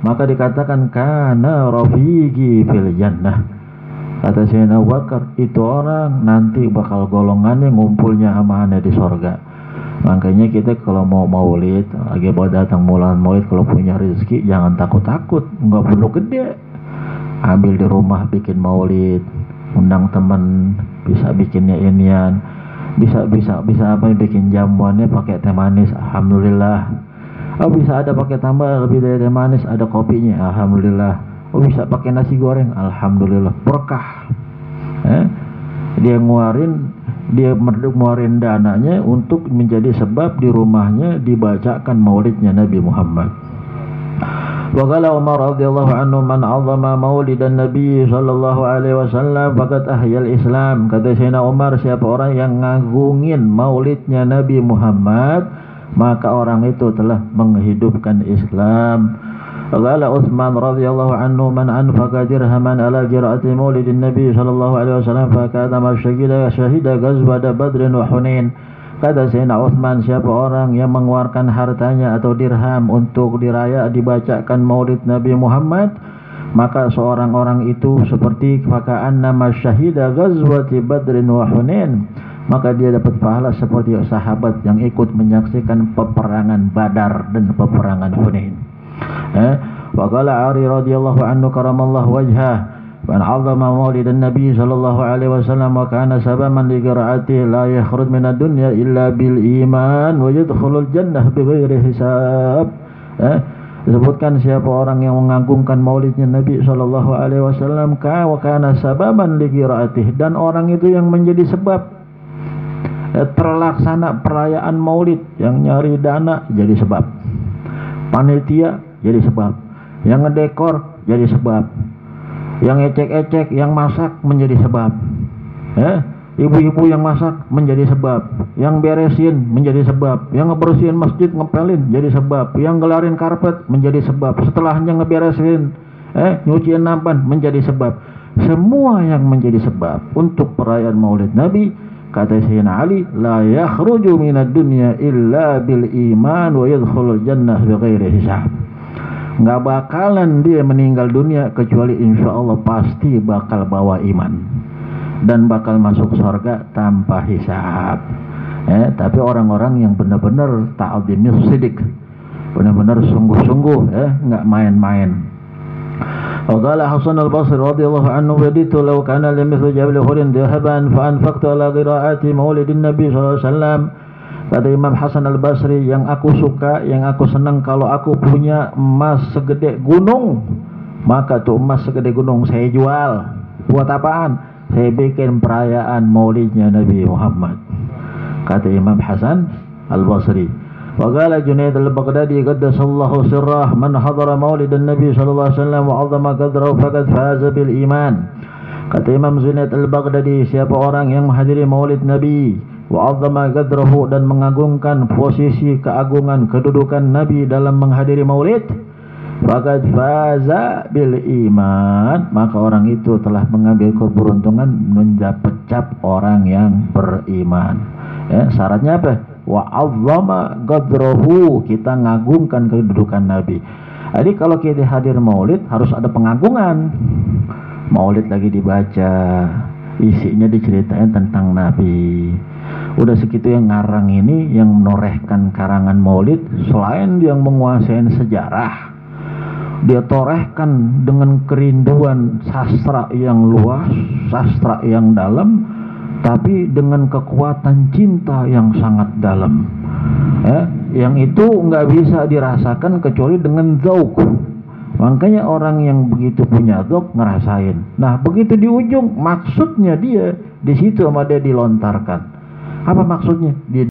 maka dikatakan kana rafiqi fil jannah. Kata Sayyidina itu orang nanti bakal golongannya ngumpulnya sama di sorga. Makanya kita kalau mau maulid lagi mau datang bulan maulid kalau punya rezeki jangan takut-takut. Nggak perlu gede. Ambil di rumah bikin maulid undang temen bisa bikinnya inian. Bisa bisa bisa apa bikin jamuannya pakai teh manis. Alhamdulillah oh bisa ada pakai tambah lebih dari teh manis ada kopinya alhamdulillah oh bisa pakai nasi goreng alhamdulillah berkah eh? dia nguarin dia ngeluarin dananya untuk menjadi sebab di rumahnya dibacakan maulidnya Nabi Muhammad وقال عمر رضي الله عنه من عظم مولد النبي صلى الله عليه wasallam faqad ahyal Islam kata Sayyidina Umar siapa orang yang ngagungin maulidnya Nabi Muhammad maka orang itu telah menghidupkan Islam. Qala Utsman radhiyallahu anhu man anfaqa dirhaman ala qiraati maulidin nabi sallallahu alaihi wasallam fakana ma syahida syahida ghazwat badr wa hunain. Kata Sayyidina Utsman siapa orang yang mengeluarkan hartanya atau dirham untuk diraya dibacakan maulid Nabi Muhammad maka seorang orang itu seperti fakaan nama syahida ghazwati badrin wa hunain maka dia dapat pahala seperti sahabat yang ikut menyaksikan peperangan Badar dan peperangan Hunain. Eh, wa qala Ari radhiyallahu anhu karamallahu wajhah alaihi wasallam wa kana sababan li qiraati la yakhruj min ad-dunya illa bil iman wa yadkhulul jannah bighairi hisab. Eh, disebutkan siapa orang yang mengagungkan maulidnya Nabi sallallahu alaihi wasallam ka wa kana sababan li qiraatih dan orang itu yang menjadi sebab terlaksana perayaan maulid yang nyari dana jadi sebab. Panitia jadi sebab. Yang ngedekor jadi sebab. Yang ecek-ecek yang masak menjadi sebab. Eh ibu-ibu yang masak menjadi sebab. Yang beresin menjadi sebab. Yang ngebersihin masjid ngepelin jadi sebab. Yang gelarin karpet menjadi sebab. Setelahnya ngeberesin eh nyuciin nampan menjadi sebab. Semua yang menjadi sebab untuk perayaan maulid nabi Kata Sayyidina Ali, la yakhruju minad dunya illa bil iman wa yadkhulul jannah bighairi hisab. Enggak bakalan dia meninggal dunia kecuali insya Allah pasti bakal bawa iman dan bakal masuk surga tanpa hisab. Eh, tapi orang-orang yang benar-benar ta'adhimis sidik, benar-benar sungguh-sungguh, eh, enggak main-main. وقال حسن البصري رضي الله عنه وددت لو كان لمثل جبل خر ذهبا فأنفقت على قراءة مولد النبي صلى الله عليه وسلم Kata Imam Hasan al-Basri yang aku suka, yang aku senang kalau aku punya emas segede gunung, maka tuh emas segede gunung saya jual. Buat apaan? Saya bikin perayaan maulidnya Nabi Muhammad. Kata Imam Hasan al-Basri. وقال جنيد البغدادي قدس الله سره من حضر مولد النبي صلى الله عليه وسلم وعظم قدره فقد فاز بالإيمان Kata Imam Zunaid al-Baghdadi Siapa orang yang menghadiri maulid Nabi Wa'adzama qadrahu dan mengagungkan posisi keagungan kedudukan Nabi dalam menghadiri maulid Fakat faza bil iman Maka orang itu telah mengambil keberuntungan Menjapecap orang yang beriman ya, Syaratnya apa? Wa azzama gadrahu kita ngagungkan kedudukan Nabi. Jadi kalau kita hadir maulid harus ada pengagungan. Maulid lagi dibaca. Isinya diceritain tentang Nabi. Udah segitu yang ngarang ini yang menorehkan karangan maulid selain yang menguasai sejarah dia torehkan dengan kerinduan sastra yang luas sastra yang dalam tapi dengan kekuatan cinta yang sangat dalam. Eh, yang itu nggak bisa dirasakan kecuali dengan zauk. Makanya orang yang begitu punya zauk ngerasain. Nah begitu di ujung maksudnya dia di situ sama dia dilontarkan. Apa maksudnya? Dia